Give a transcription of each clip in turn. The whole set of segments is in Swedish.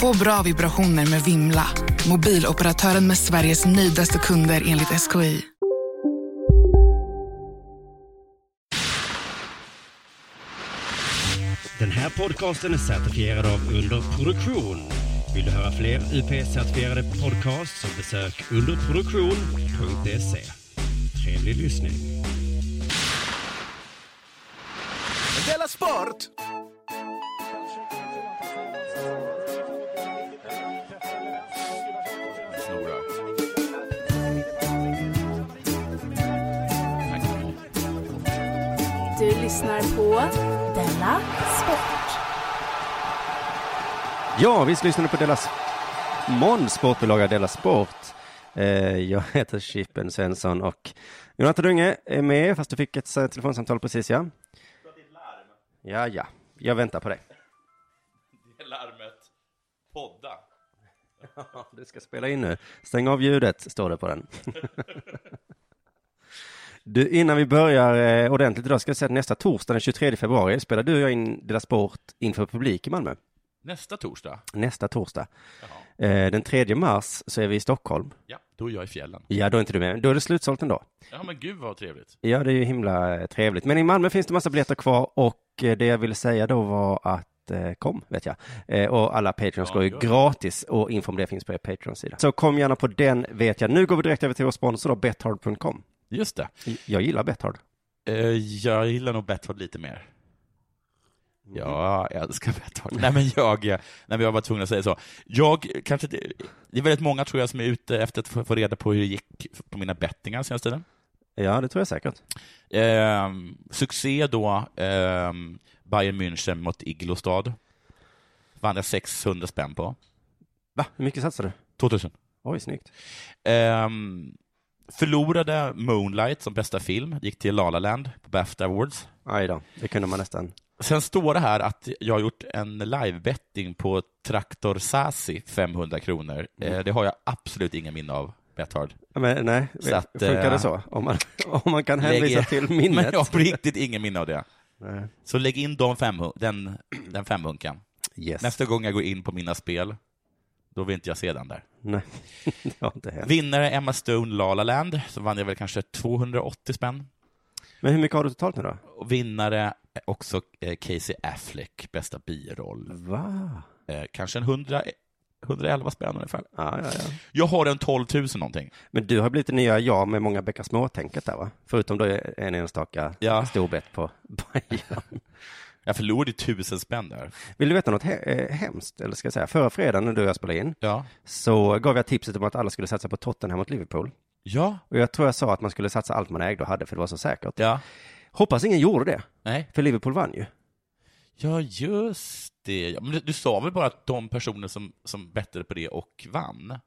Få bra vibrationer med Vimla. Mobiloperatören med Sveriges nöjdaste kunder enligt SKI. Den här podcasten är certifierad av Underproduktion. Vill du höra fler UP-certifierade podcasts så besök underproduktion.se. Trevlig lyssning. Della Sport! Du lyssnar på Della Sport. Ja, visst lyssnar du på Delas Måns sportbilaga Della Sport. Eh, jag heter Chippen Svensson och Jonathan Dunge är med, fast du fick ett eh, telefonsamtal precis ja. Ja, ja, jag väntar på dig. Det larmet podda. Ja, du ska spela in nu. Stäng av ljudet, står det på den. Du, innan vi börjar eh, ordentligt idag ska jag säga att nästa torsdag den 23 februari spelar du och jag in Della Sport inför publik i Malmö. Nästa torsdag? Nästa torsdag. Eh, den 3 mars så är vi i Stockholm. Ja, då är jag i fjällen. Ja, då är inte du med. Då är det slutsålt ändå. Ja, men gud vad trevligt. Ja, det är ju himla eh, trevligt. Men i Malmö finns det massa biljetter kvar och eh, det jag ville säga då var att patreon.com kom, vet jag. Eh, och alla Patreons Ja, går ju gratis och info om det finns på er Patreon-sida. Så kom gärna på den, vet jag. Nu går vi direkt över till vår sponsor då, Bethard.com. Just det. Jag gillar Bethard. Eh, jag gillar nog bethard lite mer. Ja, jag älskar bethard. nej, men jag, nej, men jag var tvungen att säga så. Jag, kanske, det det är väldigt många tror jag som är ute efter att få få reda på hur det gick på mina bettingar senaste tiden. Ja, det tror jag säkert. Eh, succé då, eh, Bayern München mot Iglostad. Vann jag 600 spänn på. Va? Hur mycket satsade du? 2000. Oj, snyggt. Ehm, förlorade Moonlight som bästa film, gick till La La Land på Bafta Awards. Aj då, det kunde man nästan. Sen står det här att jag har gjort en livebetting på Traktor Sasi, 500 kronor. Mm. Eh, det har jag absolut ingen minne av, Bethard. Men nej, Så att, funkar eh, det så? Om man, om man kan hänvisa Lägg- till minnet? Men jag har på riktigt ingen minne av det. Nej. Så lägg in de fem, den, den femhunkan. Yes. Nästa gång jag går in på mina spel, då vill inte jag se den där. Nej, det har inte hänt. Vinnare Emma Stone La La Land, så vann jag väl kanske 280 spänn. Men hur mycket har du totalt nu då? Och vinnare också eh, Casey Affleck, bästa biroll. Va? Eh, kanske en 100, 111 spänn ungefär. Ja, ja, ja. Jag har en 12 000 någonting. Men du har blivit det nya jag med många bäckar små-tänket där va? Förutom då en enstaka Ja. storbett på Bayern. Jag förlorade tusen spänn där. Vill du veta något he- eh, hemskt? Eller ska jag säga, förra fredagen när du och jag spelade in, Ja. så gav jag tipset om att alla skulle satsa på Tottenham mot Liverpool. Ja. Och jag tror jag sa att man skulle satsa allt man ägde och hade, för det var så säkert. Ja. Hoppas ingen gjorde det, Nej. för Liverpool vann ju. Ja, just det. Ja, Men du, du sa väl bara att de personer som, som bettade på det och vann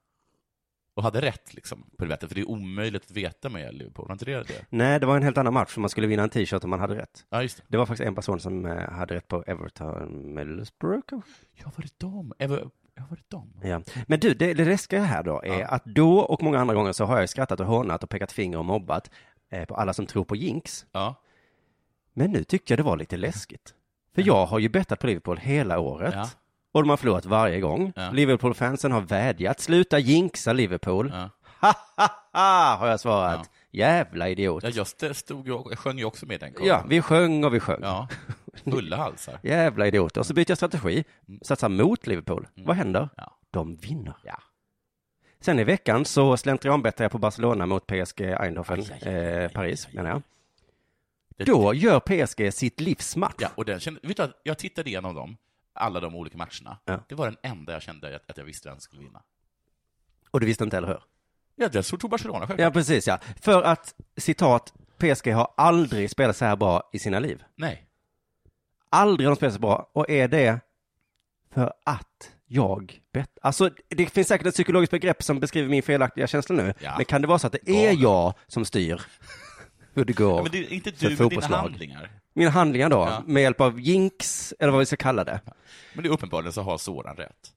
och hade rätt liksom, på det bettet, för det är omöjligt att veta med Liverpool, var inte det det? Nej, det var en helt annan match, för man skulle vinna en t-shirt om man hade rätt. Ja, just det. Det var faktiskt en person som eh, hade rätt på Everton Middlesbrough. kanske? Ja, var det dem? Ever, ja, var det dem? Ja. Men du, det, det läskiga här då är att då och många andra gånger så har jag skrattat och hånat och pekat finger och mobbat eh, på alla som tror på jinx. Ja. Men nu tyckte jag det var lite läskigt. För jag har ju bettat på Liverpool hela året. Ja. Och de har förlorat varje gång. Ja. Liverpool-fansen har vädjat, sluta jinxa Liverpool. Ja. Ha, ha, ha, har jag svarat. Jävla idiot. Ja, det, stod ju, jag sjöng ju också med den kören. Ja, vi sjöng och vi sjöng. Ja, fulla halsar. Jävla idioter. Och så byter jag strategi, satsar mot Liverpool. Vad händer? Mm. Ja. De vinner. Ja. Sen i veckan så slentrianbettade jag på Barcelona mot PSG Eindhoven, Aj, aj, aj, eh, Paris menar jag. Då gör PSG sitt livsmatch. Ja, och den kände, vet du, jag tittade igenom dem, alla de olika matcherna. Ja. Det var den enda jag kände att, att jag visste vem skulle vinna. Och du visste inte heller hur? Ja, jag tror Barcelona självklart. Ja, precis ja. För att, citat, PSG har aldrig spelat så här bra i sina liv. Nej. Aldrig har de spelat så bra. Och är det för att jag bett? Alltså, det finns säkert ett psykologiskt begrepp som beskriver min felaktiga känsla nu. Ja. Men kan det vara så att det är jag som styr hur det går Ja, men det är inte för du, men dina handlingar. Mina handlingar då, Ja. med hjälp av jinx, eller vad vi ska kalla det. Men det är uppenbarligen så har Soran rätt.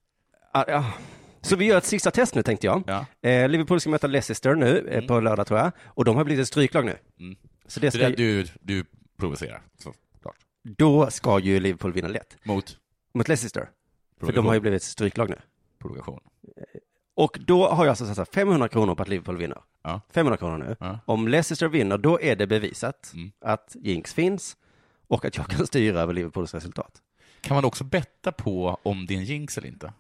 Ah, ja. Så vi gör ett sista test nu tänkte jag. Ja. Eh, Liverpool ska möta Leicester nu eh, på lördag tror jag. Och de har blivit ett stryklag nu. Mm. Så det ska, det, du, du provocerar, så klart. då ska ju Liverpool vinna lätt. Mot Mot Leicester. För de har ju blivit ett stryklag nu. provokation. Och då har jag alltså satsat 500 kronor på att Liverpool vinner. Ja. 500 kronor nu. Ja. Om Leicester vinner, då är det bevisat Mm. att jinx finns och att jag kan styra över Liverpools resultat. Kan man också betta på om det är en jinx eller inte?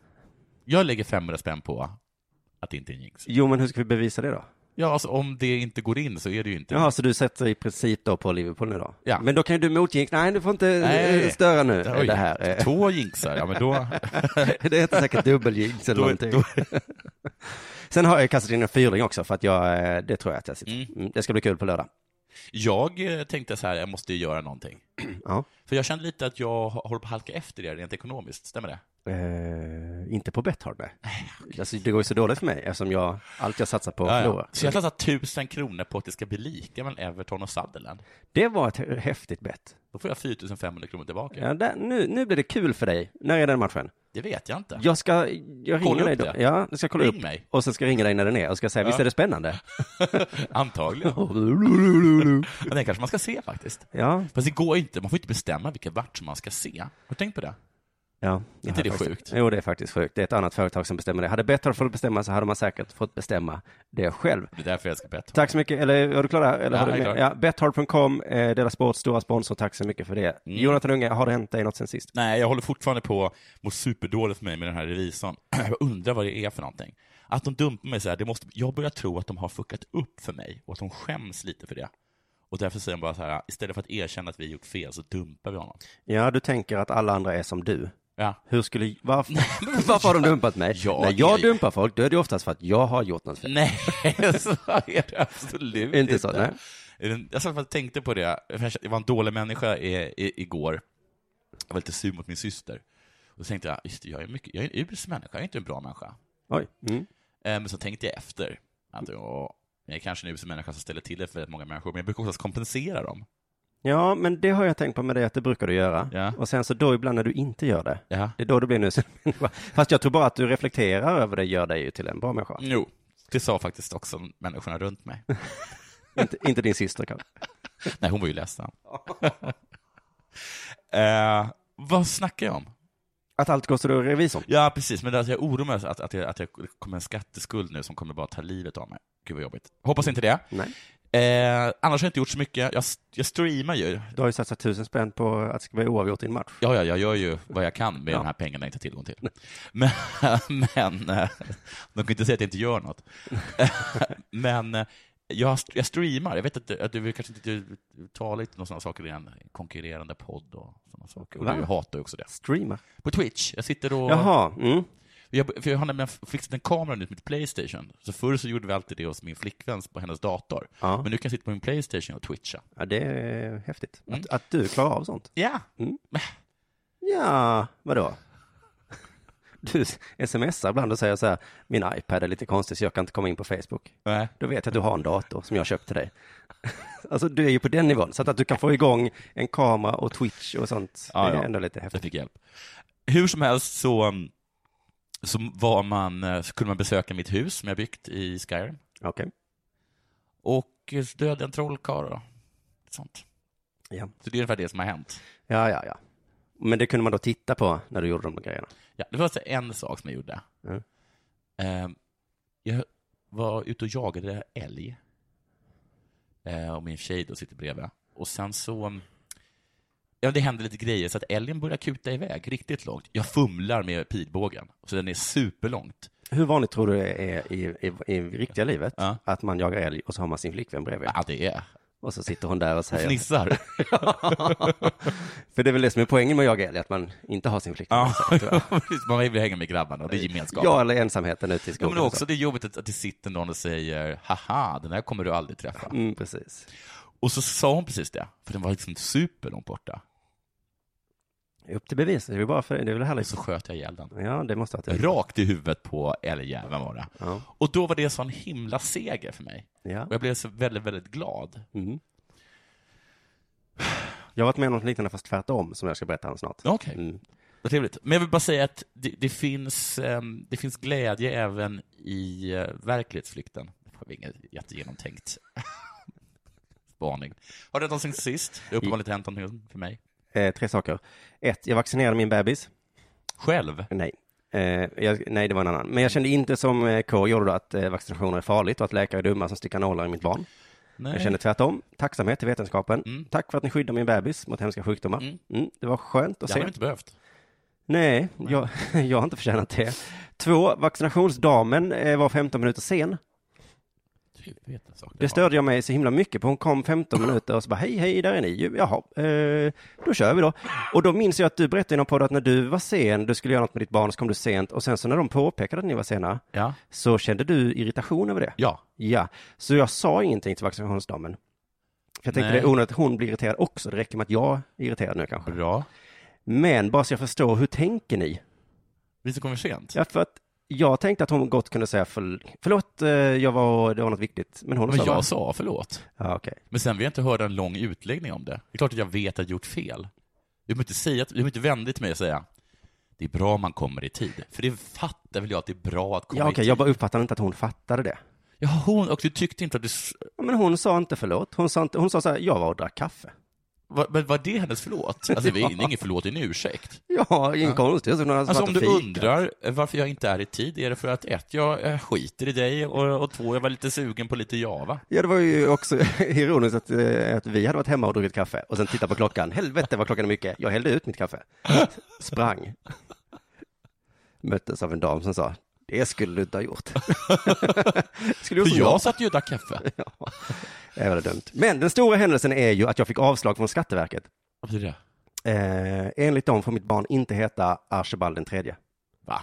Jag lägger 500 spänn på att det inte är en jinx. Jo, men hur ska vi bevisa det då? Ja, alltså om det inte går in så är det ju inte Jaha, så du sätter i princip då på Liverpool nu då? Ja. Men då kan ju du motjinx, nej du får inte Nej. eh, störa nu det här. eh. Två jinxar, ja men då... det heter säkert dubbeljinx eller Då- någonting. då- Sen har jag kastat in en fyrling också för att jag, eh, det tror jag att jag sitter. Mm. Mm, Det ska bli kul på lördag. Jag eh, tänkte så här, jag måste ju göra någonting. Ja. För jag kände lite att jag håller på att halka efter det rent ekonomiskt, stämmer det? Eh, inte på Betthard, nej. Alltså, det går ju så dåligt för mig eftersom jag, allt jag satsar på Ja, förlorar. Så jag satsar tusen kronor på att det ska bli lika mellan Everton och Sutherland. Det var ett häftigt bett. Då får jag 4500 kronor tillbaka. Ja, där, nu, nu blir det kul för dig. När är den matchen? Det vet jag inte. Jag ska, jag ringer Kolla dig då. det. Ja, jag ska kolla Ring upp. mig. Och sen ska jag ringa dig när den är och ska säga, Ja. visst är det spännande? Antagligen. Den kanske man ska se faktiskt. Ja, Fast det går inte, man får inte bestämma vilka matcher man ska se. Har du tänkt på det? Ja. Inte det faktiskt- sjukt? Jo, det är faktiskt sjukt. Det är ett annat företag som bestämmer det. Hade Betthard fått bestämma så hade man säkert fått bestämma det själv. Det är därför jag ska betta. Tack så mycket, eller är du klar där? Eller Ja, har du klar. Ja, Betthard.com, eh, Dela Sport, stora sponsor, tack så mycket för det. Mm. Jonathan Unge, har det hänt dig något sen sist? Nej, jag håller fortfarande på må superdåligt för mig med den här revisorn. Jag undrar vad det är för någonting. Att de dumpar mig så här, det måste, jag börjar tro att de har fuckat upp för mig och att de skäms lite för det. Och därför säger de bara så här, istället för att erkänna att vi gjort fel så dumpar vi honom. Ja, du tänker att alla andra är som du. Ja. Hur skulle, varför, varför har de dumpat mig? Jag När jag är- dumpar folk, då är det oftast för att jag har gjort något fel. Nej, så är det absolut Inte så, nej. Jag satt och tänkte på det, jag var en dålig människa i, i, igår. Jag var lite sur mot min syster. Och så tänkte jag, just det, jag är, mycket, jag är en usel människa, jag är inte en bra människa. Oj. Mm. Eh, Men så tänkte jag efter, att jag, jag är kanske en usel människa som ställer till det för väldigt många människor, men jag brukar också kompensera dem. Ja, men det har jag tänkt på med dig att det brukar du göra. Ja. Och sen så då ibland när du inte gör det, Ja. det är då du blir människa. Fast jag tror bara att du reflekterar över det gör dig ju till en bra människa. Jo, det sa faktiskt också människorna runt mig. inte, inte din syster kanske. Nej, hon var ju ledsen. eh, vad snackar jag om? Att allt går då revisorn. Ja, precis, men att jag oroar mig att, att, jag, att jag kommer en skatteskuld nu som kommer bara ta livet av mig. Gud vad jobbigt. Hoppas inte det. Nej. Eh, annars har jag inte gjort så mycket. Jag, jag streamar ju. Du har ju satsat tusen spänn på att det ska vara oavgjort i en match. Ja, ja, jag gör ju vad jag kan med Ja. de här pengarna jag inte har tillgång till. Men, men eh, de kan inte säga att jag inte gör något. men eh, jag, jag streamar. Jag vet att, att du vill kanske inte tala lite om sådana saker i en konkurrerande podd och sådana saker. Och Va? du hatar ju också det. Streama. På Twitch. Jag sitter och... Jaha. Mm. Jag, för jag har nämligen fixat en kamera nu till mitt Playstation. Så förr så gjorde vi alltid det hos min flickvän på hennes dator. Ja. Men nu kan jag sitta på min Playstation och twitcha. ja, det är häftigt. Mm. Att, att du klarar av sånt. Ja. Ja, vadå? Du smsar ibland och säger så här, min iPad är lite konstig så jag kan inte komma in på Facebook. Nej. Då vet jag att du har en dator som jag köpt till dig. Alltså du är ju på den nivån, så att, du kan få igång en kamera och Twitch och sånt, Ja, det är ja. ändå lite Jag häftigt. fick hjälp. Hur som helst så, mm, så, var man, eh, så kunde man besöka mitt hus som jag byggt i Skyrim. Okej. Och döda en trollkarl och sånt. Ja. Så det är ungefär det som har hänt. ja, ja, ja. Men det kunde man då titta på när du gjorde de grejerna? Ja, det var alltså en sak som jag gjorde. Mm. Eh, jag var ute och jagade älg. Eh, och min tjej då sitter bredvid. Och sen så... Ja, det hände lite grejer, så att älgen började kuta iväg riktigt långt. Jag fumlar med pilbågen, så den är superlångt. Hur vanligt tror du det är i, i, i riktiga livet Ja. att man jagar älg och så har man sin flickvän bredvid? Ja, det är Och så sitter hon där och säger... Fnissar. För det är väl det som är poängen med att jaga älg, att man inte har sin flickvän Ja, man vill hänga med grabbarna och det är gemenskap. Ja, eller ensamheten ute i Ja, skogen. men och också så. det är jobbigt att, att det sitter någon och säger haha, den här kommer du aldrig träffa. Mm, precis. Och så sa hon precis det, för den var liksom superlångt borta. Upp till bevis, det är väl bara för det är väl Och härligt. så sköt jag ihjäl den. Ja, det måste ha Rakt i huvudet på älgjäveln var det. Ja. Och då var det en sån himla seger för mig. Ja. Och jag blev så väldigt, väldigt glad. Mm. Jag har varit med om något liknande fast tvärtom som jag ska berätta om snart. Okej. Mm. Vad trevligt. Men jag vill bara säga att det, det, finns, ehm, det finns glädje även i uh, verklighetsflykten. Det var inget jättegenomtänkt spaning. Har det hänt någonting sist? Det har uppenbarligen hänt någonting för mig. Eh, tre saker. Ett, jag vaccinerade min bebis. Själv? Nej. Eh, jag, nej, det var en annan. Men jag kände inte som eh, K gjorde att eh, vaccinationer är farligt och att läkare är dumma som sticker nålar i mitt barn. Nej. Jag kände tvärtom. Tacksamhet till vetenskapen. Mm. Tack för att ni skyddar min bebis mot hemska sjukdomar. Mm. Mm, det var skönt att Det se. hade vi inte behövt. Nej, jag, jag har inte förtjänat det. Två, vaccinationsdamen eh, var 15 minuter sen. Du vet en sak. Det störde jag mig så himla mycket på. Hon kom 15 minuter och så bara hej, hej, där är ni ju. Jaha, eh, då kör vi då. Och då minns jag att du berättade i någon podd att när du var sen, du skulle göra något med ditt barn, så kom du sent och sen så när de påpekade att ni var sena, Ja. så kände du irritation över det? Ja. Ja, så jag sa ingenting till vaccinationsdamen. För jag tänkte Nej. det är onödigt att hon blir irriterad också. Det räcker med att jag är irriterad nu kanske. Bra. Men bara så jag förstår, hur tänker ni? Vi som kommer sent. Ja, för att jag tänkte att hon gott kunde säga för, förlåt, eh, jag var, det var något viktigt. Men hon Men sa bara, jag sa förlåt. ja, okej. Men sen vill jag inte höra en lång utläggning om det. Det är klart att jag vet att jag gjort fel. Du behöver inte säga, du behöver inte vända dig till mig och säga det är bra om man kommer i tid. För det fattar väl jag att det är bra att komma Ja, i okej, tid. jag bara uppfattade inte att hon fattade det. Ja, hon, och du tyckte inte att du... Men hon sa inte förlåt. Hon sa, inte, hon sa så här, jag var och drack kaffe. Va, men var det hennes förlåt? Alltså, det är ingen förlåt, det är en ursäkt. Ja, ingen konstigt. Hon hade Alltså varit om du fikat. undrar varför jag inte är i tid, är det för att ett, jag eh, skiter i dig och, och två, jag var lite sugen på lite Java. Ja, det var ju också ironiskt att, eh, att vi hade varit hemma och druckit kaffe och sen tittat på klockan. Helvete vad klockan är mycket. Jag hällde ut mitt kaffe. Sprang. Möttes av en dam som sa, det skulle du inte ha gjort. skulle du För jag satt ju och drack kaffe. Ja, det var dumt. Men den stora händelsen är ju att jag fick avslag från Skatteverket. Vad betyder det? Eh, enligt dem får mitt barn inte heta Archibald den tredje. Va?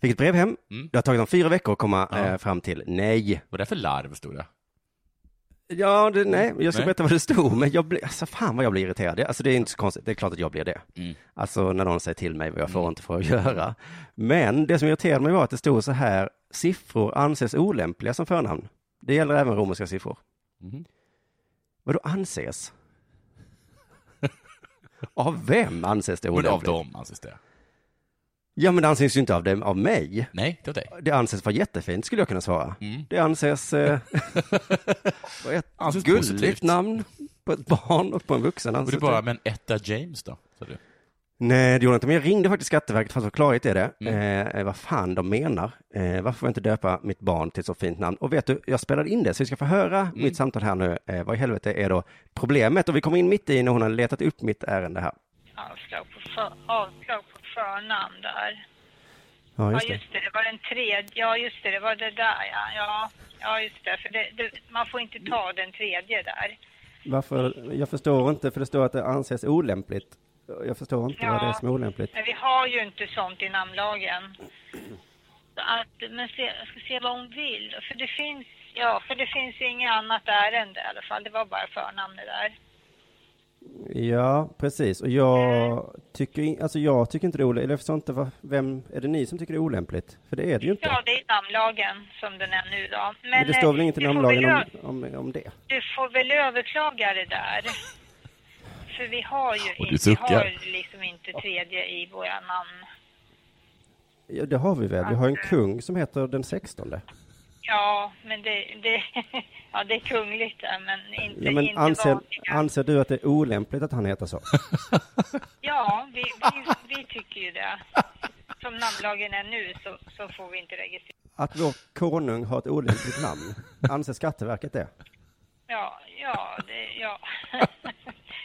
Fick ett brev hem. Mm. Det har tagit dem fyra veckor att komma Ja. eh, fram till nej. Vad är det för larv, stod det? Ja, det, nej, jag ska Nej. berätta vad det stod, men jag blir, alltså fan vad jag blir irriterad. Det- Alltså det är inte så konstigt, det är klart att jag blir det. Mm. Alltså när någon säger till mig vad jag får och inte får göra. Men det som irriterade mig var att det stod så här, siffror anses olämpliga som förnamn. Det gäller även romerska siffror. Mhm. Vadå anses? av vem anses det Men av olämpligt? dem anses det. Ja, men det anses ju inte av, dem, av mig. Nej, det var dig. Det anses vara jättefint, skulle jag kunna svara. Mm. Det anses eh, vara ett Anses gulligt positivt. namn på ett barn och på en vuxen. Och det bara, men etta James då? Sa du. Nej, det gjorde jag inte. Men jag ringde faktiskt Skatteverket för att få klarhet i det. Mm. Eh, vad fan de menar. Eh, varför får jag inte döpa mitt barn till ett så fint namn? Och vet du, jag spelade in det, så vi ska få höra Mm. mitt samtal här nu. Eh, vad i helvete är då problemet? Och vi kommer in mitt i när hon har letat upp mitt ärende här. Avslag på, för, avslag på förnamn där. Ja, Ja, just det. just det. Det var den tredje. Ja, just det. Det var det där, ja. Ja, ja just det. För det, det, man får inte ta den tredje där. Varför? Jag förstår inte, för det står att det anses olämpligt. Jag förstår inte vad det är som är olämpligt. Men vi har ju inte sånt i namnlagen. Att, men se, jag ska se vad hon vill. För det finns, ja, för det finns inget annat ärende i alla fall. Det var bara förnamnet där. Ja, precis. Och jag tycker, alltså jag tycker inte det är olämpligt. Jag förstår inte, vad, vem, är det ni som tycker det är olämpligt? För det är det ju inte. Ja, det är namnlagen som den är nu då. Men, Men det står väl eh, inget i namnlagen om, om, om det? Du får väl överklaga det där. För vi har ju Och inte, vi har liksom inte tredje i våra namn. Ja, det har vi väl. Vi har en kung som heter den 16. Ja, men det, det, ja, det är kungligt men inte, Ja, men inte anser, vanliga. anser du att det är olämpligt att han heter så? Ja, vi, vi, vi tycker ju det. Som namnlagen är nu så, så får vi inte registrera. Att vår konung har ett olämpligt namn? Anser Skatteverket det? Ja, ja, det, ja.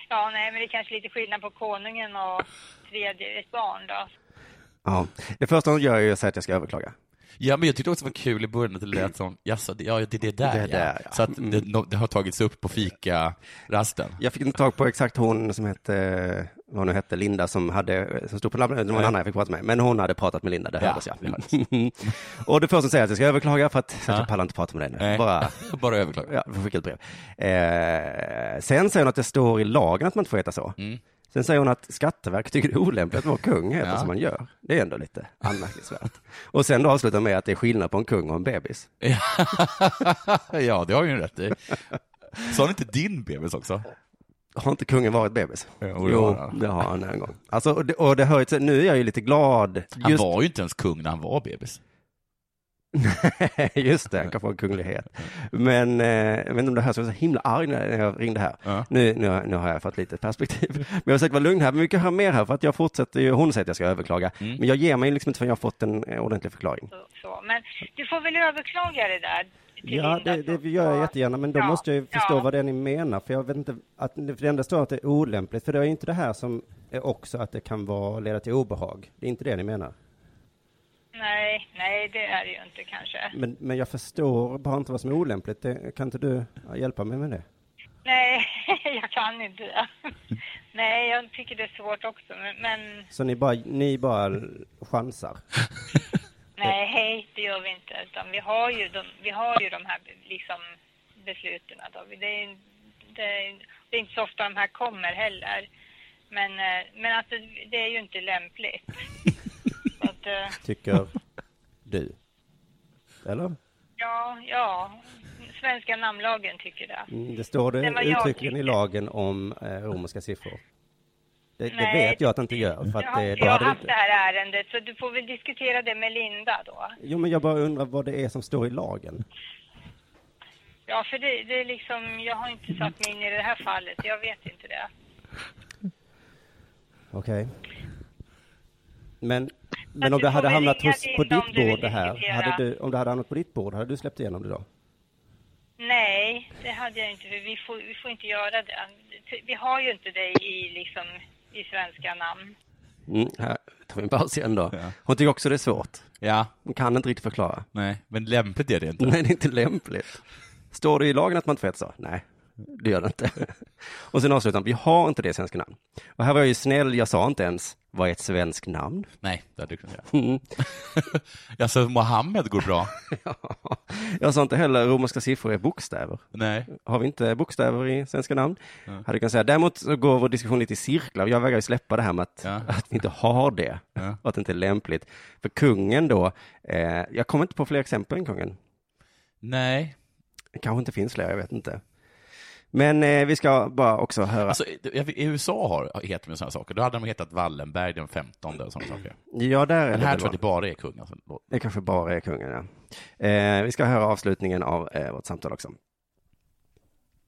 ja, nej, men det är kanske lite skillnad på konungen och tredje ett barn då. Ja. Det första hon gör är att säga att jag ska överklaga. Ja, men jag tyckte också det var kul i början att det lät som, jaså, det- ja, det är det där, Det är ja. där, ja. Så att det, no- det har tagits upp på fika-rasten. Jag fick inte tag på exakt hon som hette, vad hon nu hette, Linda som hade, som stod på labbet, det var en annan jag fick prata med, men hon hade pratat med Linda, det Ja, hördes jag. det hördes. och det första säger är att jag ska överklaga för att så att Ja. jag pallar inte prata med dig nu. Nej. Bara, Bara överklaga. ja, skicka ett brev. Eh, sen säger hon att det står i lagen att man inte får heta så. Mm. Sen säger hon att Skatteverket tycker det är olämpligt att vår kung heter Ja. som man gör. Det är ändå lite anmärkningsvärt. Och sen då avslutar hon med att det är skillnad på en kung och en bebis. ja, det har ju rätt i. Sa inte din bebis också? Har inte kungen varit bebis? Jo, det jo, han. det har han en gång. Alltså, och det, och det hör ju nu är jag ju lite glad. Han var ju inte ens kung när han var bebis. Just det, han kan få en kunglighet. Men eh, jag vet inte om det här så jag var så himla arg när jag ringde här. Ja. Nu, nu, har- nu har jag fått lite perspektiv. Men jag försöker vara lugn här, men vi kan höra mer här för att jag fortsätter ju, hon säger att jag ska överklaga. Mm. Men jag ger mig liksom inte förrän jag har fått en eh, ordentlig förklaring. Så, så. Men du får väl överklaga det där Ja, det, det gör jag jättegärna, men då Ja, måste jag ju förstå ja. vad det är ni menar, för jag vet inte, att, för det enda står att det är olämpligt, för det är inte det här som är också att det kan vara, leda till obehag. Det är inte det ni menar. Nej, nej, det är det ju inte kanske. Men, men jag förstår bara inte vad som är olämpligt. Det, kan inte du hjälpa mig med det? Nej, jag kan inte det. Nej, jag tycker det är svårt också, men, Så ni bara, ni bara chansar? nej, hej, det gör vi inte. Utan vi har ju de, vi har ju de här liksom besluten. Det, är, det, är, det är inte så ofta de här kommer heller. Men, eh, men alltså, det är ju inte lämpligt. Att, eh, Tycker du? Eller? ja, ja, svenska namnlagen tycker det. Mm, Det står det Det uttryckligen i lagen om eh, romerska siffror. Det, det Nej, vet jag att det inte gör. För att har det, inte jag hade det haft det inte... här ärendet, så du får väl diskutera det med Linda då. Jo, men jag bara undrar vad det är som står i lagen. Ja, för det, det är liksom, jag har inte satt mig in i det här fallet, jag vet inte det. Okej. Men, men om det får hade hamnat hos, på ditt bord det här, hade du, om det hade hamnat på ditt bord, hade du släppt igenom det då? Nej, det hade jag inte, för vi får, vi får inte göra det. Vi har ju inte det i, liksom, i svenska namn. Mm, här tar vi en paus igen då. Hon tycker också det är svårt. Ja. Hon kan inte riktigt förklara. Nej, men lämpligt är det inte. Nej, det är inte lämpligt. Står det i lagen att man inte får så? Nej, det gör det inte. Och sen avslutar vi har inte det i svenska namn. Och här var jag ju snäll, jag sa inte ens, vad är ett svenskt namn? Nej, det hade du kunnat göra. Alltså, Mohammed går bra. Jag sa inte heller romerska siffror är bokstäver. Nej. Har vi inte bokstäver i svenska namn? Hade kunnat säga. Däremot så går vår diskussion lite i cirklar. Jag vägrar ju släppa det här med att, att vi inte har det. Ja. Och att det inte är lämpligt. För kungen då, eh, jag kommer inte på fler exempel än kungen. Nej. Det kanske inte finns fler, jag vet inte. Men eh, vi ska bara också höra. Alltså, i i USA har, heter de sådana saker. Då hade de hetat Wallenberg den 15 och sådana saker. ja, där är Men det här tror jag det bara är kung. Alltså. Det kanske bara är kungen, ja. Eh, vi ska höra avslutningen av eh, vårt samtal också.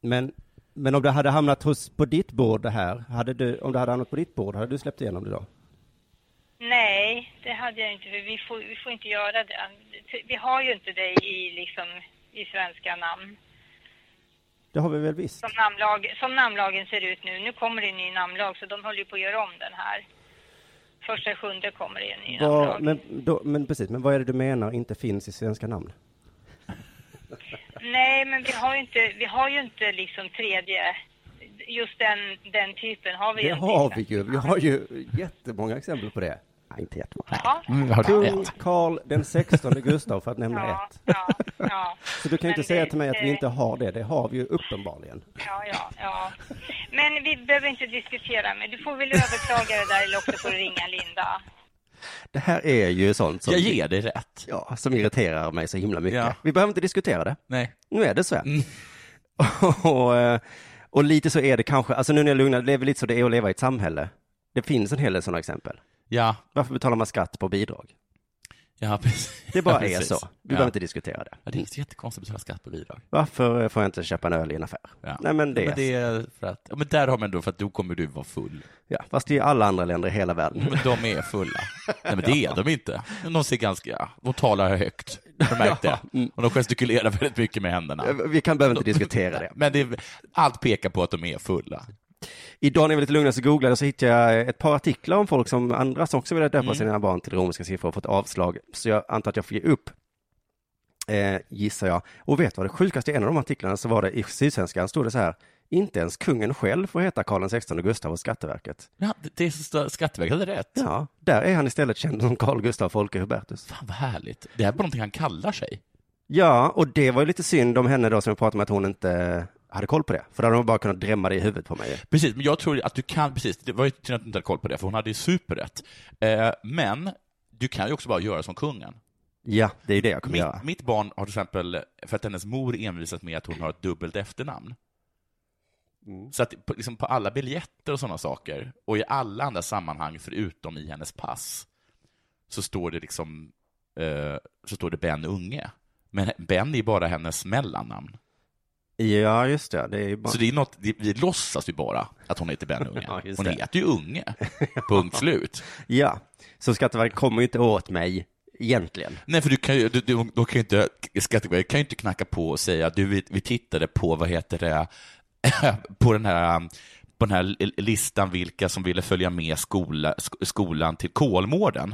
Men, men om det hade hamnat hos, på ditt bord det här, hade du, om det hade hamnat på ditt bord, hade du släppt igenom det då? Nej, det hade jag inte, för vi får, vi får inte göra det. Vi har ju inte det i, liksom, i svenska namn. Det har vi väl visst? Som, namnlag, som namnlagen ser ut nu. Nu kommer det en ny namnlag, så de håller ju på att göra om den här. Första sjunde kommer det en ny namnlag. Vad, men, då, men precis, men vad är det du menar inte finns i svenska namn? Nej, men vi har ju inte, vi har ju inte liksom tredje, just den, den typen har vi Det har vi ju, vi har ju jättemånga exempel på det. Nej, inte jättemånga. Ja. Mm, Kung. Karl den 16 Gustav för att nämna Ja, ett. ja, ja. Så du kan ju inte säga det- till mig att vi inte har det, det har vi ju uppenbarligen. Ja, ja, ja. Men vi behöver inte diskutera, men du får väl överklaga det där eller också får du ringa Linda. Det här är ju sånt som, Jag ger dig rätt. ja, som irriterar mig så himla mycket. Ja. Vi behöver inte diskutera det. Nej. Nu är det så här. Mm. och, eh, och lite så är det kanske, alltså nu när jag lugnar, det är väl lite så det är att leva i ett samhälle. Det finns en hel del sådana exempel. Ja. Varför betalar man skatt på bidrag? Ja, precis. Det bara ja, är så. Vi ja. behöver inte diskutera det. Ja, det är jättekonstigt att betala skatt på bidrag. Varför får jag inte köpa en öl i en affär? Ja. Nej men det, men det är för att, ja, men där har man då för att då kommer du vara full. ja, fast det är alla andra länder i hela världen. Men de är fulla. Nej men det är de inte. De ser ganska, de talar högt. Har märkt det? mm. Och de gestikulerar väldigt mycket med händerna. Vi kan behöver inte diskutera det. Men det, är- allt pekar på att de är fulla. Idag när jag var lite lugnare så googlade jag så hittade jag ett par artiklar om folk som andra som också vill döpa Mm. sina barn till romerska siffror och fått avslag. Så jag antar att jag får ge upp, eh, gissar jag. Och vet vad det sjukaste i en av de artiklarna så var det i Sydsvenskan stod det så här, inte ens kungen själv får heta Karl XVI Gustav och Skatteverket. Ja, det- är så Skatteverket hade rätt. Ja, där är han istället känd som Carl Gustav Folke Hubertus. Fan vad härligt. Det är bara någonting han kallar sig. Ja, och det var ju lite synd om henne då som jag pratade med att hon inte hade koll på det. För då hade hon bara kunnat drämma det i huvudet på mig. Precis, men jag tror att du kan, precis, det var ju synd att du inte hade koll på det, för hon hade ju superrätt. Eh, men du kan ju också bara göra som kungen. Ja, det är ju det jag kommer göra. Mitt, mitt barn har till exempel, för att hennes mor envisat med att hon har ett dubbelt efternamn. Mm. Så att på, liksom på alla biljetter och sådana saker, och i alla andra sammanhang förutom i hennes pass, så står det liksom, eh, så står det Ben Unge. Men Ben är bara hennes mellannamn. Ja, just det. Det är bara... Så det är något, det, vi låtsas ju bara att hon heter Ben Unge. Ja, hon det. heter ju Unge. Punkt slut. Ja, så Skatteverket kommer ju inte åt mig egentligen. Nej, för du kan ju, du, du, då kan ju inte, Skatteverket kan ju inte knacka på och säga du, vi, vi tittade på, vad heter det, på den här på den här listan vilka som ville följa med skola, sk- skolan till Kolmården.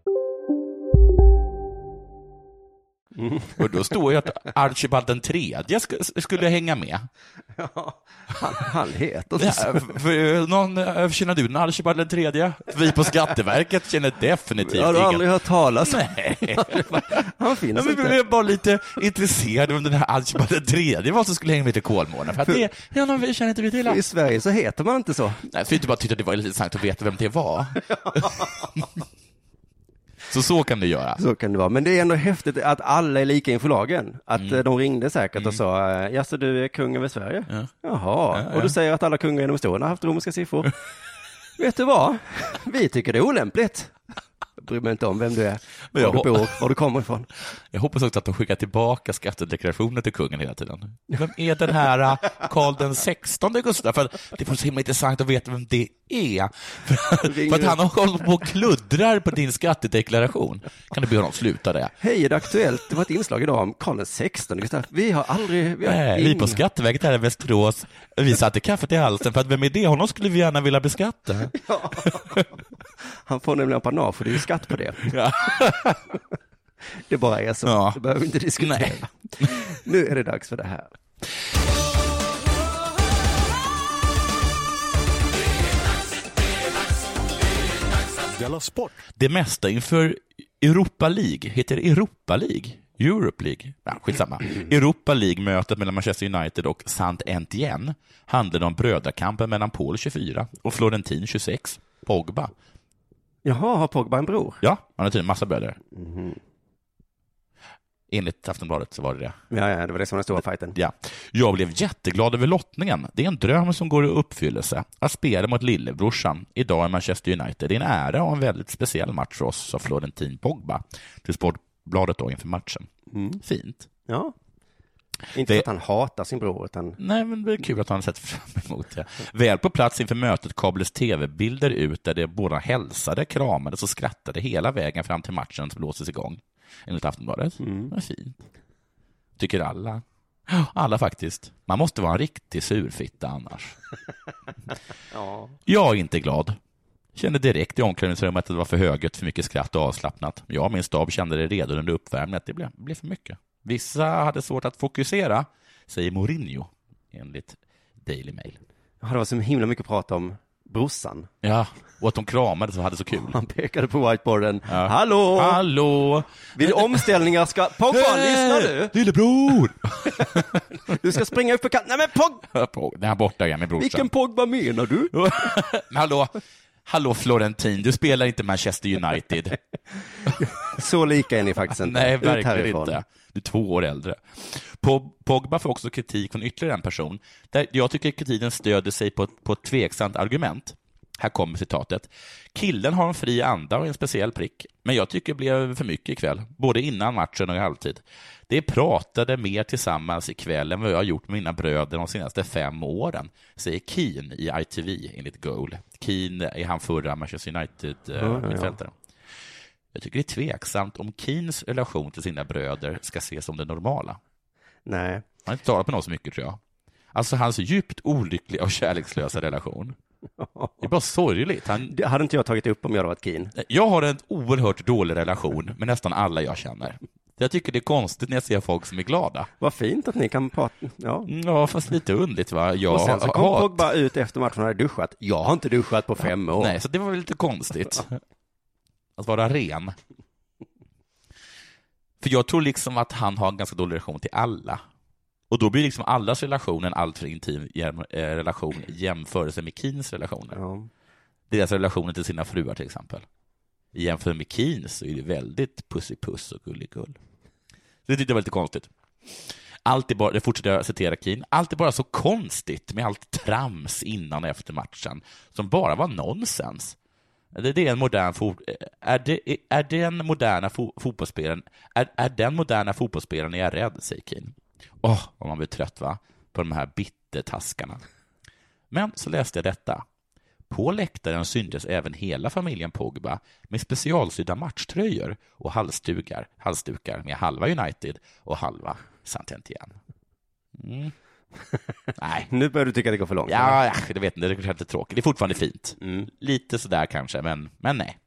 Och då står ju att Archibald den tredje sk- skulle hänga med. Han, han heter Ja, så. för, någon, känner du en Archibald den tredje? Vi på Skatteverket känner definitivt Jag har ingen. aldrig hört talas om. Nej. Han finns Ja, men vi inte. blev bara lite intresserade om den här Archibald den tredje var som skulle hänga med till Kolmården. För att det, ja, no, vi känner inte vi till I. Sverige så heter man inte så. Nej, för jag bara tyckte att det var lite intressant att veta vem det var. så så kan det göra. Så kan det vara. Men det är ändå häftigt att alla är lika inför lagen. Att Mm. eh, de ringde säkert och sa, eh, jaså du är kung över Sverige? Ja. Jaha, Ja, och du säger att alla kungar genom historien har haft romerska siffror. Vet du vad? Vi tycker det är olämpligt. Bryr mig inte om vem du är, Men var jag du hop- bor, var du kommer ifrån. Jag hoppas också att de skickar tillbaka skattedeklarationen till kungen hela tiden. Vem är den här äh, Karl den 16 Gustav? För att det var så himla intressant att veta vem det är. För, för att han har hållit på och kluddrar på din skattedeklaration. Kan du be honom sluta det? Hej, är det aktuellt? Det var ett inslag idag om Karl XVI Gustav. Vi har aldrig... Vi, har Nej, vi på Skatteverket här i Västerås, vi satte kaffet i halsen för att vem är det? Honom skulle vi gärna vilja beskatta. Han får nämligen apanage och det är skatt på det. Ja. Det bara är så. Ja. Det behöver vi inte diskutera. Nej. Nu är det dags för det här. Della Sport! Det mesta inför Europa League heter Europa League. Europe League. Ja, skitsamma. Europa League-mötet mellan Manchester United och saint Etienne handlade om brödrakampen mellan Paul 24 och Florentin 26. Pogba. Jaha, har Pogba en bror? Ja, han har tydligen massa bröder. Enligt Aftonbladet så var det det. Ja, ja, det var det som var den stora fighten. Ja. Jag blev jätteglad över lottningen. Det är en dröm som går i uppfyllelse. Att spela mot lillebrorsan idag i Manchester United. Det är en ära och en väldigt speciell match för oss, sa Florentin Pogba till Sportbladet då inför matchen. Fint. Ja. Inte Det- för att han hatar sin bror, utan... Nej, men det är kul att han sett fram emot det. Väl på plats inför mötet kablades tv-bilder ut där de båda hälsade, kramades och skrattade hela vägen fram till matchen som blåses igång. Enligt Aftonbladet. Det var fint. Tycker alla. Alla faktiskt. Man måste vara en riktig surfitta annars. Ja. Jag är inte glad. Kände direkt i omklädningsrummet att det var för högt, för mycket skratt och avslappnat. Jag och min stab kände det redan under uppvärmningen att det blev, blev för mycket. Vissa hade svårt att fokusera, säger Mourinho, enligt Daily Mail. Ja, det var så himla mycket prat om brorsan. Ja, och att de kramades och hade så kul. Han pekade på whiteboarden. Hallå! Hallå! Vid omställningar ska... Pogba, lyssnar du? Lillebror! Du ska springa upp för kanten. Nej men Pog... Pog, den här borta igen med brorsan. Vilken Pogba menar du? Men hallå, hallå Florentin, du spelar inte Manchester United. Så lika är ni faktiskt inte. Nej, verkligen inte. Du är två år äldre. Pog- Pogba får också kritik från ytterligare en person, där jag tycker kritiken stöder sig på, ett- på ett tveksamt argument. Här kommer citatet. Killen har en fri anda och en speciell prick, men jag tycker det blev för mycket ikväll, både innan matchen och i halvtid. Det pratade mer tillsammans ikväll än vad jag har gjort med mina bröder de senaste fem åren, säger Keane i ITV enligt Goal. Keane är han förra Manchester Ja, ja, ja. Jag tycker det är tveksamt om Keens relation till sina bröder ska ses som det normala. Nej. Han har inte talat med någon så mycket, tror jag. Alltså hans djupt olyckliga och kärlekslösa relation. Det är bara sorgligt. Han, Det hade inte jag tagit upp om jag hade varit keen. jag har en oerhört dålig relation med nästan alla jag känner. Jag tycker det är konstigt när jag ser folk som är glada. Vad fint att ni kan prata. Ja. Ja, fast lite underligt va? Jag och sen så kom Pogba ut efter matchen och hade duschat. Jag har inte duschat på fem år. Nej, så det var väl lite konstigt. Att vara ren. För jag tror liksom att han har en ganska dålig relation till alla. Och då blir liksom allas relation en alltför intim eh, relation i jämförelse med Keens relationer. Ja. Deras relationer till sina fruar till exempel. I jämförelse med Keens så är det väldigt pussipuss och gulligull. Det tyckte jag var lite konstigt. Allt är bara, det fortsätter jag citera Keen, allt är bara så konstigt med allt trams innan och efter matchen, som bara var nonsens. Det det är en modern fot, är, det, är den moderna fo, fotbollsspelaren, är, är den moderna fotbollsspelaren är jag rädd, säger Keen. Åh, vad man blir trött va, på de här bittertaskarna. Men så läste jag detta. På läktaren syntes även hela familjen Pogba med specialsydda matchtröjor och halsdukar, halsdukar med halva United och halva Saint-Étienne. Mm. Nej. Nu börjar du tycka att det går för långt. Ja, ja, jag vet inte, det är lite tråkigt. Det är fortfarande fint. Mm. Lite sådär kanske, men, men nej.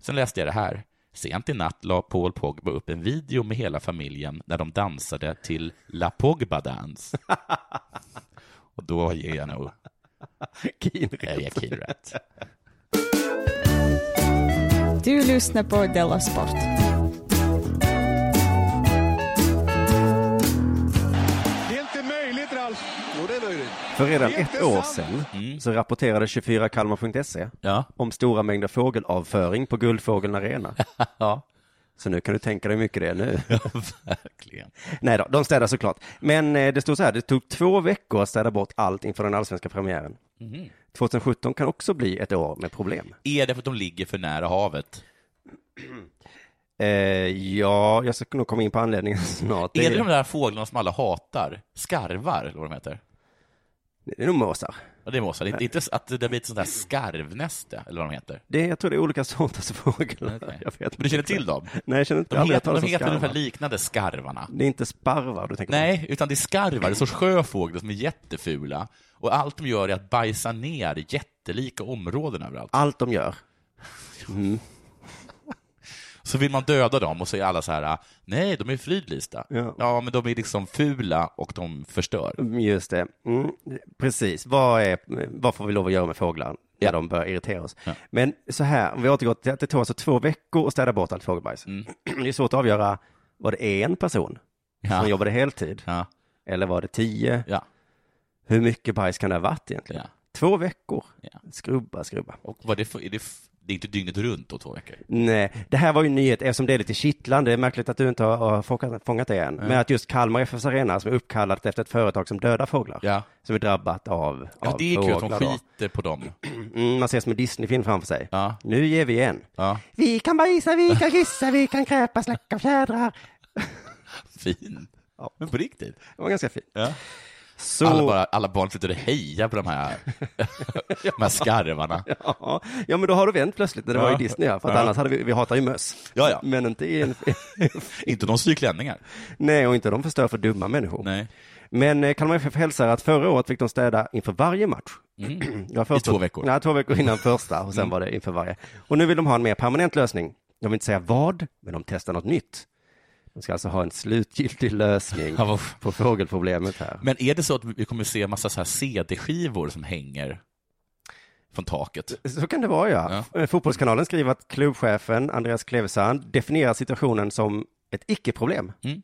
Sen läste jag det här. Sent i natt la Paul Pogba upp en video med hela familjen när de dansade till La Pogba Dance. Och då ger jag nog... Keen Keen rätt. Du lyssnar på Della Sport. För redan Det ett år sedan så rapporterade 24kalmar.se Ja. om stora mängder fågelavföring på Guldfågeln Arena. ja. Så nu kan du tänka dig hur mycket det är nu. Verkligen. Nej då, de städar såklart. Men eh, det stod så här, det tog två veckor att städa bort allt inför den allsvenska premiären. Mhm. 2017 kan också bli ett år med problem. Är det för att de ligger för nära havet? Eh, ja, jag ska nog komma in på anledningen snart. Är det de där fåglarna som alla hatar? Skarvar, eller vad de heter? Det är nog måsar. Ja, det är måsar. Det är inte att det blir ett sånt där skarvnäste, eller vad de heter. Det, jag tror det är olika sorters fåglar. Okej. Jag vet Men du känner till dem? Nej, jag känner inte. De heter, de om heter ungefär liknande skarvarna. Det är inte sparvar du tänker på? Nej, utan det är skarvar, det är sorts sjöfåglar som är jättefula. Och allt de gör är att bajsa ner jättelika områden överallt. Allt de gör. Mm. Så vill man döda dem och så är alla så här, nej, de är fridlysta. Ja. men de är liksom fula och de förstör. Just det. Mm, precis. Vad, är, vad får vi lov att göra med fåglar när de börjar irritera oss? Men så här, om vi återgår till att det tog alltså två veckor att städa bort allt fågelbajs. Det är svårt att avgöra, var det en person Ja. som jobbade heltid? Ja. Eller var det tio? Ja. Hur mycket bajs kan det ha varit egentligen? Ja. Två veckor. Ja. Skrubba, skrubba. Och vad det, är det, det är inte dygnet runt då, två veckor? Nej, det här var ju en nyhet eftersom det är lite kittlande. Det är märkligt att du inte har, har fångat, fångat det än. Men att just Kalmar FFs Arena som är uppkallat efter ett företag som dödar fåglar. Ja. Som är drabbat av, Ja, av det är kul att de skiter på dem. Mm, man ser som en Disney-film framför sig. Ja. Nu ger vi igen. Ja. Vi kan bajsa, vi kan kissa, vi kan kräpa, släcka fjädrar. Fin. Men på riktigt. Det var ganska fint. Ja. Så... Alla, bara, alla barn och hejar på de här, de här skarvarna. Ja, ja, men då har du vänt plötsligt när det Ja. var i Disney. Ja, för att Ja. annars hade vi, vi hatar ju möss. Ja, ja. Men inte i en... Inte de syr klänningar. Nej, och inte de förstör för dumma människor. Nej. Men eh, Kalmar FF hälsar att förra året fick de städa inför varje match. Mm. Först I två veckor. Ja, två veckor innan första och sen Mm. var det inför varje. Och nu vill de ha en mer permanent lösning. De vill inte säga vad, men de testar något nytt. De ska alltså ha en slutgiltig lösning Ja, på fågelproblemet här. Men är det så att vi kommer se en massa så här CD-skivor som hänger? från taket. Så kan det vara ja. Eh, Fotbollskanalen skriver att klubbchefen Andreas Klevesand definierar situationen som ett icke-problem. Mm.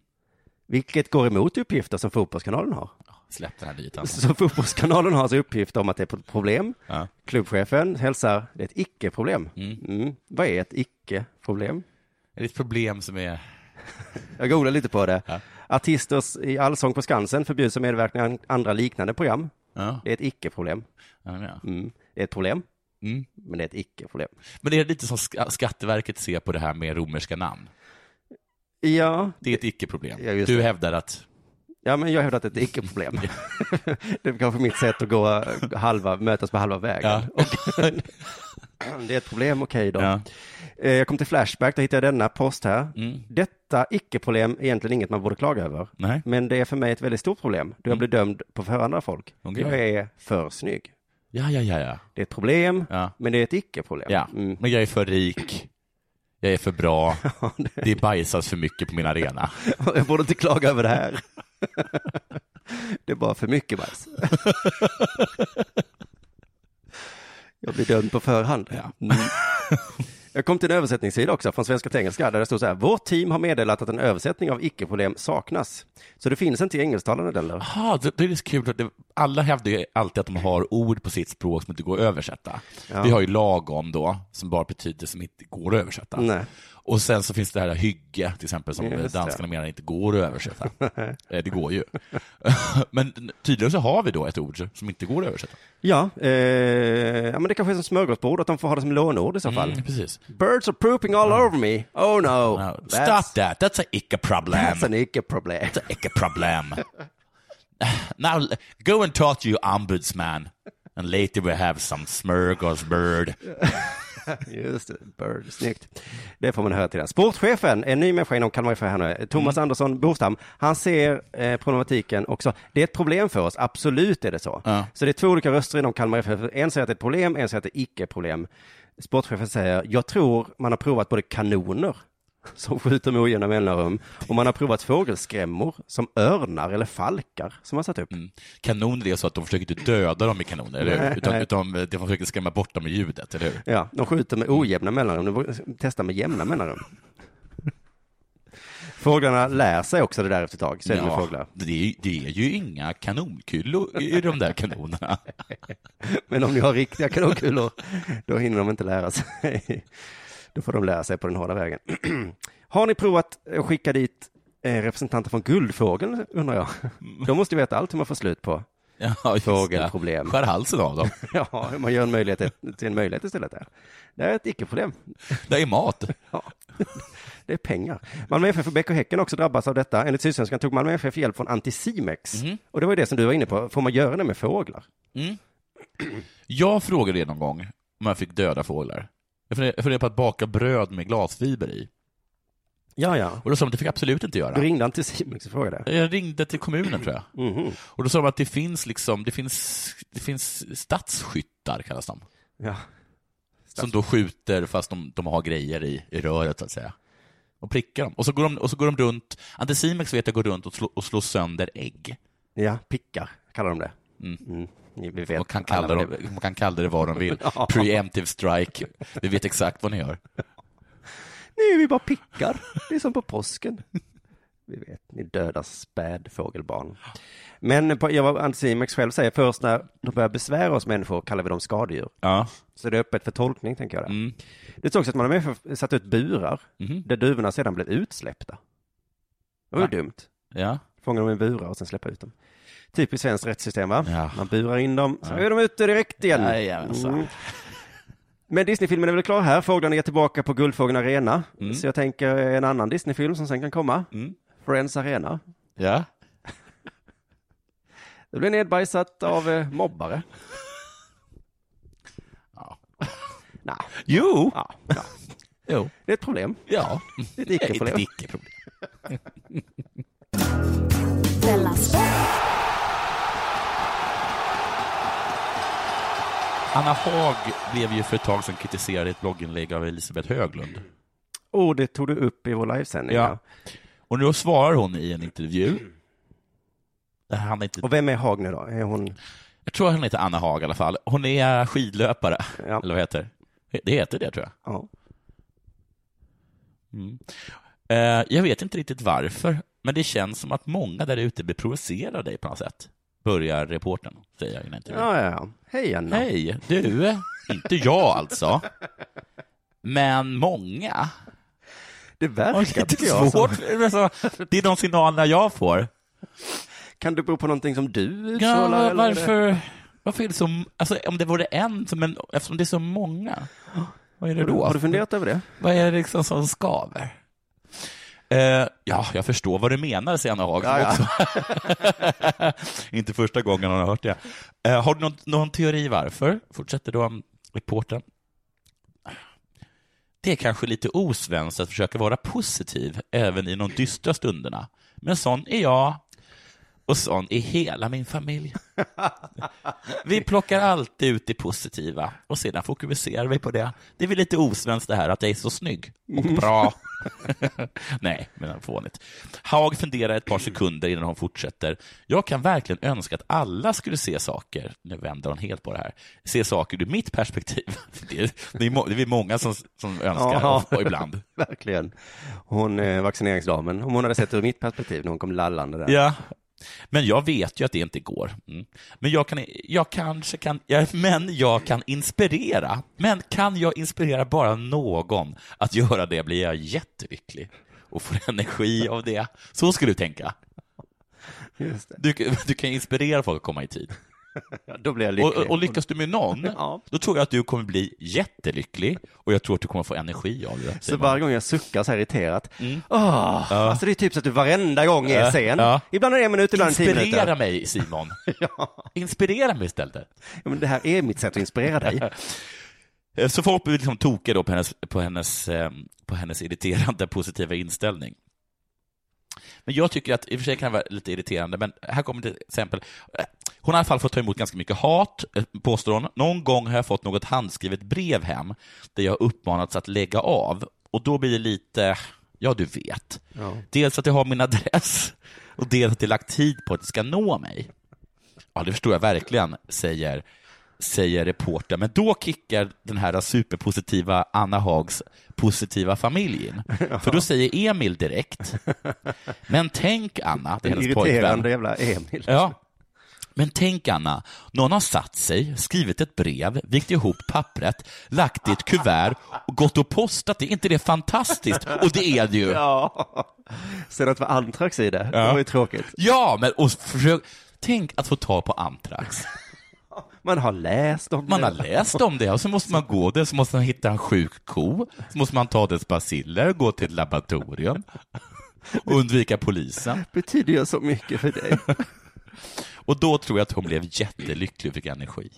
Vilket går emot uppgifter som Fotbollskanalen har. Släpp den här nyheten. Så Fotbollskanalen har alltså uppgift om att det är ett problem. Ja. Klubbchefen hälsar, det är ett icke-problem. Mm. Mm. Vad är ett icke-problem? Är det ett problem som är... Jag googlade lite på det. Artister i Allsång på Skansen förbjuds att medverka i andra liknande program. Ja. Det är ett icke-problem. Ja, ja. Mm. Det är ett problem, Mm. men det är ett icke-problem. Men det är lite som Sk- Skatteverket ser på det här med romerska namn. Ja, Det är ett icke-problem. Ja, du hävdar att... ja men jag hävdar att det är ett icke-problem. det är kanske mitt sätt att gå halva, mötas på halva vägen. Ja. Det är ett problem, okej då. Ja. Eh, Jag kom till Flashback, där hittade jag denna post här. Mm. Detta icke-problem är egentligen inget man borde klaga över. Nej. Men det är för mig ett väldigt stort problem, då jag blir dömd på förhand av folk. Okej. Jag är för snygg. Ja, ja, ja, ja. Det är ett problem, Ja. men det är ett icke-problem. ja. Mm. Men jag är för rik. Jag är för bra. Det bajsas för mycket på min arena. Jag borde inte klaga över det här. Det är bara för mycket bajs. Jag blir dömd på förhand. Mm. Jag kom till en översättningssida också från svenska till engelska där det stod så här. Vårt team har meddelat att en översättning av icke-problem saknas. Så det finns inte i engelsktalande länder. Jaha, det, det är så kul. att Det, alla hävdar ju alltid att de har ord på sitt språk som inte går att översätta. Ja. Vi har ju lagom då, som bara betyder som inte går att översätta. Nej. Och sen så finns det här hygge, till exempel, som Just det. danskarna menar inte går att översätta. Eh, det går ju. Men tydligen så har vi då ett ord som inte går att översätta. Ja, eh, ja, men det kanske är som smörgåsbord, att de får ha det som lånord i så fall. Mm, precis. Birds are pooping all over me. Oh no. No, stop that, that's a icke problem. That's an icke-problem. It's a icke problem. Now go and talk to your ombudsman. And later we have some smörgåsbird. Just det, Bird, snyggt. Det får man höra till det. Sportchefen, en ny människa inom Kalmar FF här nu, Thomas Mm. Andersson Bostam, han ser eh, problematiken också. Det är ett problem för oss, absolut är det så. Ja. Så det är två olika röster inom Kalmar FF. En säger att det är ett problem, en säger att det är icke-problem. Sportchefen säger, jag tror man har provat både kanoner som skjuter med ojämna mellanrum och man har provat fågelskrämmor som örnar eller falkar som man satt upp. Kanoner är så att de försöker inte döda dem med kanoner, eller Nej, hur? Utan, nej. utan de försöker skrämma bort dem med ljudet, eller hur? Ja, de skjuter med ojämna mellanrum, de testar med jämna mellanrum. Fåglarna lär sig också det där efter ett tag, så är det med fåglar. det, är, det är ju inga kanonkulor i de där kanonerna. Men om ni har riktiga kanonkulor, då hinner de inte lära sig. Då får de lära sig på den hårda vägen. Har ni provat att skicka dit eh, representanter från Guldfågeln, undrar jag? De måste ju veta allt hur man får slut på Ja, fågelproblem. Skär halsen av dem. Ja, man gör en möjlighet till en möjlighet istället. Där. Det är ett icke-problem. Det är mat. Ja. Det är pengar. Malmö FF och Bäck och Häcken också drabbas av detta. Enligt Sydsvenskan tog Malmö FF hjälp från Anticimex. Mhm. Och det var ju det som du var inne på. Får man göra det med fåglar? Mm. Jag frågade det någon gång om jag fick döda fåglar. Jag funderade funderade på att baka bröd med glasfiber i. Ja, ja. Och då sa de att det fick jag absolut inte göra. Du ringde Anticimex och frågade? Jag ringde till kommunen tror jag. Mhm. Och då sa de att det finns liksom, det finns, det finns stadsskyttar kallas de. Ja. Som då skjuter fast de, de har grejer i, i röret så att säga. Och prickar dem. Och så går de, och så går de runt, Anticimex vet jag går runt och, slå, och slår sönder ägg. Ja, pickar kallar de det. Mm. Mm. Man kan, alla kalla dem, man kan kalla det vad de vill. Preemptive strike. Vi vet exakt vad ni gör. Nej, vi bara pickar. Det är som på påsken. Vi vet, ni dödar spädfågelbarn. Men på, jag, Anticimex själv säger först när de börjar besvära oss människor kallar vi dem skadedjur. Ja. Så det är öppet för tolkning, tänker jag. Där. Mm. Det står också att man har satt ut burar Mhm. där duvorna sedan blev utsläppta. Det var ju dumt. Ja. Fånga dem i burar och sen släppa ut dem. Typiskt svenskt rättssystem, va? Ja. Man burar in dem, så Ja. är de ute direkt igen. Jajamensan. Mm. Men Disneyfilmen är väl klar här. Fåglarna är tillbaka på Guldfågeln Arena. Mm. Så jag tänker en annan Disneyfilm som sen kan komma. Mm. Friends Arena. Ja. Det blir nedbajsat av eh, mobbare. Ja. Nej. Jo. Ja, ja. Jo. Det är ett problem. Ja. Det är ett icke-problem. Ett icke-problem. Della Sport. Anna Haag blev ju för ett tag sedan kritiserad i ett blogginlägg av Elisabeth Höglund. Oh, det tog du upp i vår livesändning. Ja. Och nu svarar hon i en intervju. Det handlar inte... Och vem är Haag nu då? Är hon... Jag tror hon heter Anna Haag i alla fall. Hon är skidlöpare, eller vad heter det? heter det, tror jag. Ja. Mm. Eh, jag vet inte riktigt varför, men det känns som att många där ute blir provocerade av dig på något sätt. Börjar reporten säga i en intervju. Ja, ja, ja. Hej Anna. Hej, du. inte jag alltså. Men många. Det verkar, lite tycker jag, svårt. Det är de signalerna jag får. Kan det bero på någonting som du Ja, är det- varför, varför är det så, alltså om det vore en, men eftersom det är så många, vad är det då? har du funderat över det? Vad är det liksom som skaver? Eh, ja, jag förstår vad du menar, säger Anna Haag. Ja, ja. Inte första gången hon har hört det. Eh, har du någon, någon teori varför? Fortsätter då reportern. Det är kanske lite osvenskt att försöka vara positiv även i de dystra stunderna. Men sån är jag och sån är hela min familj. Vi plockar alltid ut det positiva och sedan fokuserar vi på det. Det är väl lite osvenskt det här att jag är så snygg och bra. Nej, men fånigt. Haag funderar ett par sekunder innan hon fortsätter. Jag kan verkligen önska att alla skulle se saker, nu vänder hon helt på det här, se saker ur mitt perspektiv. Det är, det är, må, det är många som, som önskar, Ja. och, och ibland. Verkligen. Hon, eh, vaccineringsdamen, om hon hade sett det ur mitt perspektiv när hon kom lallande där. Ja, men jag vet ju att det inte går. Mm. Men jag kan, jag kanske kan, men jag kan inspirera. Men kan jag inspirera bara någon att göra det blir jag jättelycklig och får energi av det. Så skulle du tänka. Du, du kan inspirera folk att komma i tid. Då blir jag lycklig. Och, och lyckas du med någon, då tror jag att du kommer bli jättelycklig och jag tror att du kommer få energi av det. Så varje gång jag suckar så här irriterat, Mm. åh, Ja. alltså det är typ så att du varenda gång är Ja, sen. ja. Ibland är det en minut, ibland tio minuter. Inspirera mig, Simon. Inspirera mig istället. Ja, men det här är mitt sätt att inspirera dig. Eh, Så folk blir liksom tokiga då på hennes, på, hennes, eh, på hennes irriterande positiva inställning. Men jag tycker att, i och för sig kan det vara lite irriterande, men här kommer ett exempel. Hon har i alla fall fått ta emot ganska mycket hat, eh, påstår hon. Någon gång har jag fått något handskrivet brev hem, där jag uppmanats att lägga av. Och då blir det lite, ja du vet. Ja. Dels att jag har min adress, och dels att jag lagt tid på att det ska nå mig. Ja, det förstår jag verkligen, säger, säger reportern. Men då kickar den här superpositiva Anna Hags positiva familj in. För då säger Emil direkt, men tänk Anna, det är hennes pojkvän. jävla Emil. Ja. Men tänk Anna, någon har satt sig, skrivit ett brev, vikt ihop pappret, lagt det i ett kuvert och gått och postat det. Är inte det fantastiskt? Och det är det ju. Ja. Sen att det var antrax i det, det Ja. var ju tråkigt. Ja, men och försök, tänk att få ta på antrax. Man har läst om Man det. har läst om det och så måste man gå där, så måste man hitta en sjuk ko, så måste man ta dess baciller, gå till ett laboratorium och undvika polisen. betyder ju så mycket för dig. Och då tror jag att hon blev jättelycklig och fick energi.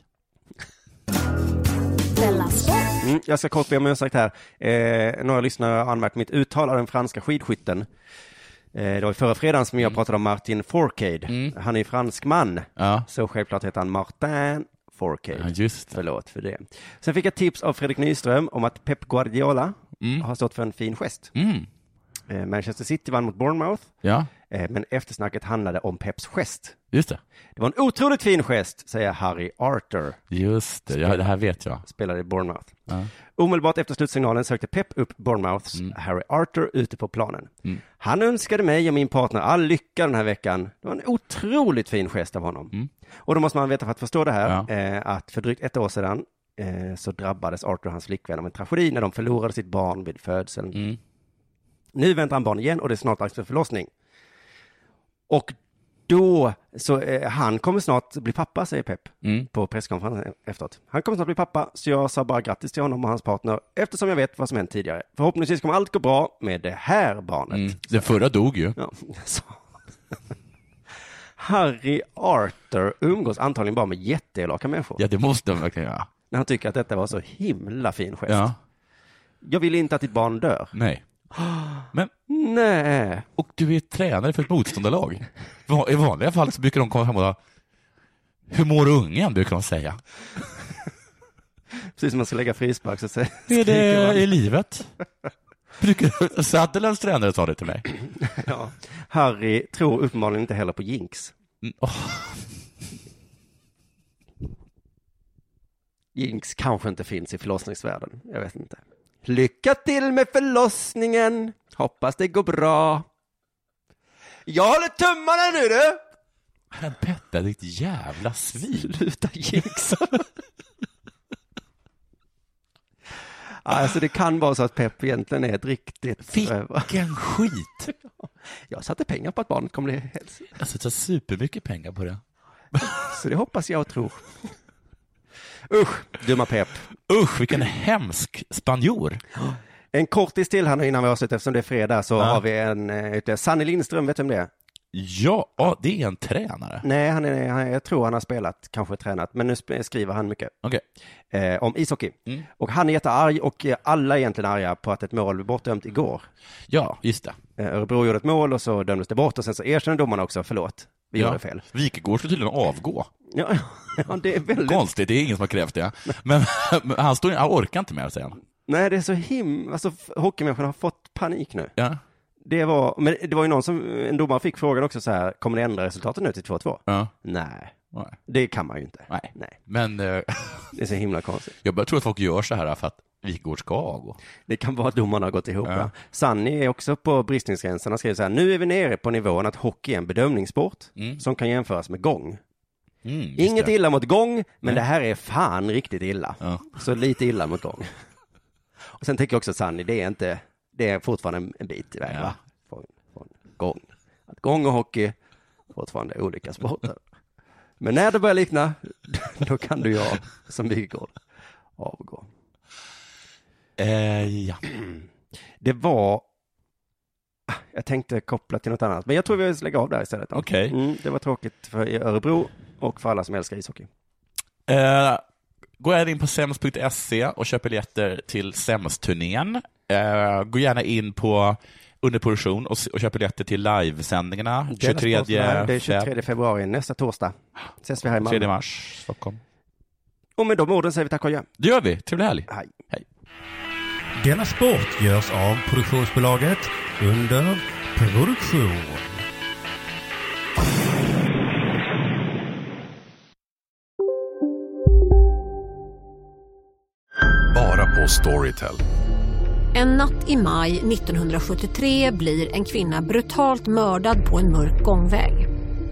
Mm, jag ska kort be om ursäkt här. Eh, några lyssnare har anmärkt mitt uttal av den franska skidskytten. Eh, det var förra fredagen som jag pratade om Martin Fourcade. Han är ju franskman, Ja. så självklart heter han Martin Fourcade. Ja, just det. Förlåt för det. Sen fick jag tips av Fredrik Nyström om att Pep Guardiola har stått för en fin gest. Mm. Eh, Manchester City vann mot Bournemouth, Ja, men eftersnacket handlade om Peps gest. just det. Det var en otroligt fin gest, säger Harry Arthur, Just det, ja, det här vet jag. spelare i Bournemouth. Ja. Omedelbart efter slutsignalen sökte Pep upp Bournemouths Harry Arthur ute på planen. Mm. Han önskade mig och min partner all lycka den här veckan. Det var en otroligt fin gest av honom. Mm. Och då måste man veta för att förstå det här, Ja. eh, att för drygt ett år sedan eh, så drabbades Arthur och hans flickvän av en tragedi när de förlorade sitt barn vid födseln. Mm. Nu väntar han barn igen och det är snart dags för förlossning. Och då, så eh, han kommer snart bli pappa, säger Pep Mm. på presskonferensen efteråt. Han kommer snart bli pappa, så jag sa bara grattis till honom och hans partner, eftersom jag vet vad som hänt tidigare. Förhoppningsvis kommer allt gå bra med det här barnet. Mm. Den förra dog ju. Ja. Harry Arthur umgås antagligen bara med jätteelaka människor. Ja, det måste de verkligen göra. När han tycker att detta var så himla fin gest. Ja, Jag vill inte att ditt barn dör. nej. Men, Nej. och du är tränare för ett motståndarlag. I vanliga fall så brukar de komma fram och säga hur mår ungen? brukar de säga. Precis som man ska lägga frispark så säger är skriker man. det i livet? Sutherlands tränare sa det till mig. Ja. Harry tror uppenbarligen inte heller på jinx. Mm, åh. jinx kanske inte finns i förlossningsvärlden. Jag vet inte. Lycka till med förlossningen. Hoppas det går bra. Jag håller tummarna nu du! Men Petter, ditt jävla svin. Sluta jinxa. Alltså det kan vara så att Pep egentligen är ett riktigt... Vilken skit! Jag satte pengar på att barnet kommer bli hälsa. Jag satsar supermycket pengar på det. Så det hoppas jag och tror. Usch, dumma Pep. Usch, vilken hemsk spanjor. En kortis till här nu innan vi avslutar, eftersom det är fredag, så Ja. har vi en eh, ytterligare. Sanny Lindström, vet du vem det är? Ja, ja, det är en tränare. Nej, han är, han, jag tror han har spelat, kanske tränat, men nu skriver han mycket Okej. eh, om ishockey. Mm. Och han är jättearg och eh, alla är egentligen arga på att ett mål blev bortdömt igår. Ja, just det. Eh, Örebro gjorde ett mål och så dömdes det bort och sen så erkänner domarna också, förlåt, vi ja. gjorde fel. Wikegård ska tydligen avgå. Ja, ja, det är väldigt... Konstigt, det är ingen som har krävt det. Men, men han, står, han orkar inte mer, säger han. Nej, det är så him... Alltså, hockeymänniskorna har fått panik nu. Ja. Det var, men det var ju någon som, en domare fick frågan också så här, kommer ni ändra resultatet nu till 2-2? Ja. Nej, Nej. det kan man ju inte. Nej. Nej. Men eh, Det är så himla konstigt. jag börjar tro att folk gör så här för att Wikegård ska avgå. Det kan vara att domarna har gått ihop. Ja. Sanni är också på bristningsgränsen. Han skriver så här, nu är vi nere på nivån att hockey är en bedömningssport Mm. som kan jämföras med gång. Mm, Inget det. illa mot gång, men Nej. det här är fan riktigt illa. Ja. Så lite illa mot gång. Och sen tänker jag också att Sanni, det är inte, det är fortfarande en, bit iväg Ja. va? Från, från gång. Att gång och hockey, fortfarande olika sporter. Men när det börjar likna, då kan du jag som Wigegård avgå. Eh, ja. Det var, jag tänkte koppla till något annat, men jag tror vi lägga av där istället. Okej. Mm, det var tråkigt för Örebro och för alla som älskar ishockey. Eh, gå gärna in på sems.se och köp biljetter till SEMS-turnén. Eh, gå gärna in på under produktion och, och köp biljetter till livesändningarna 23, Det är 23 februari, nästa torsdag. Ses vi här i 23 Malmö. mars, Stockholm. Och med de orden säger vi tack och adjö. Det gör vi. Trevlig helg. Hej. Hej. Denna sport görs av produktionsbolaget under produktion. Bara på Storytel. En natt i maj 1973 blir en kvinna brutalt mördad på en mörk gångväg.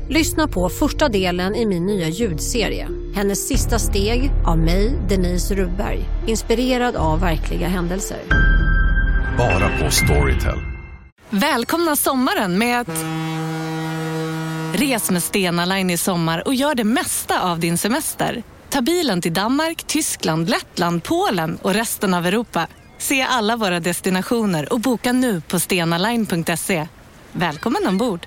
Lyssna på första delen i min nya ljudserie. Hennes sista steg av mig, Denise Rubberg. Inspirerad av verkliga händelser. Bara på Storytel. Välkomna sommaren med att... Res med Stena Line i sommar och gör det mesta av din semester. Ta bilen till Danmark, Tyskland, Lettland, Polen och resten av Europa. Se alla våra destinationer och boka nu på stenaline.se. Välkommen ombord!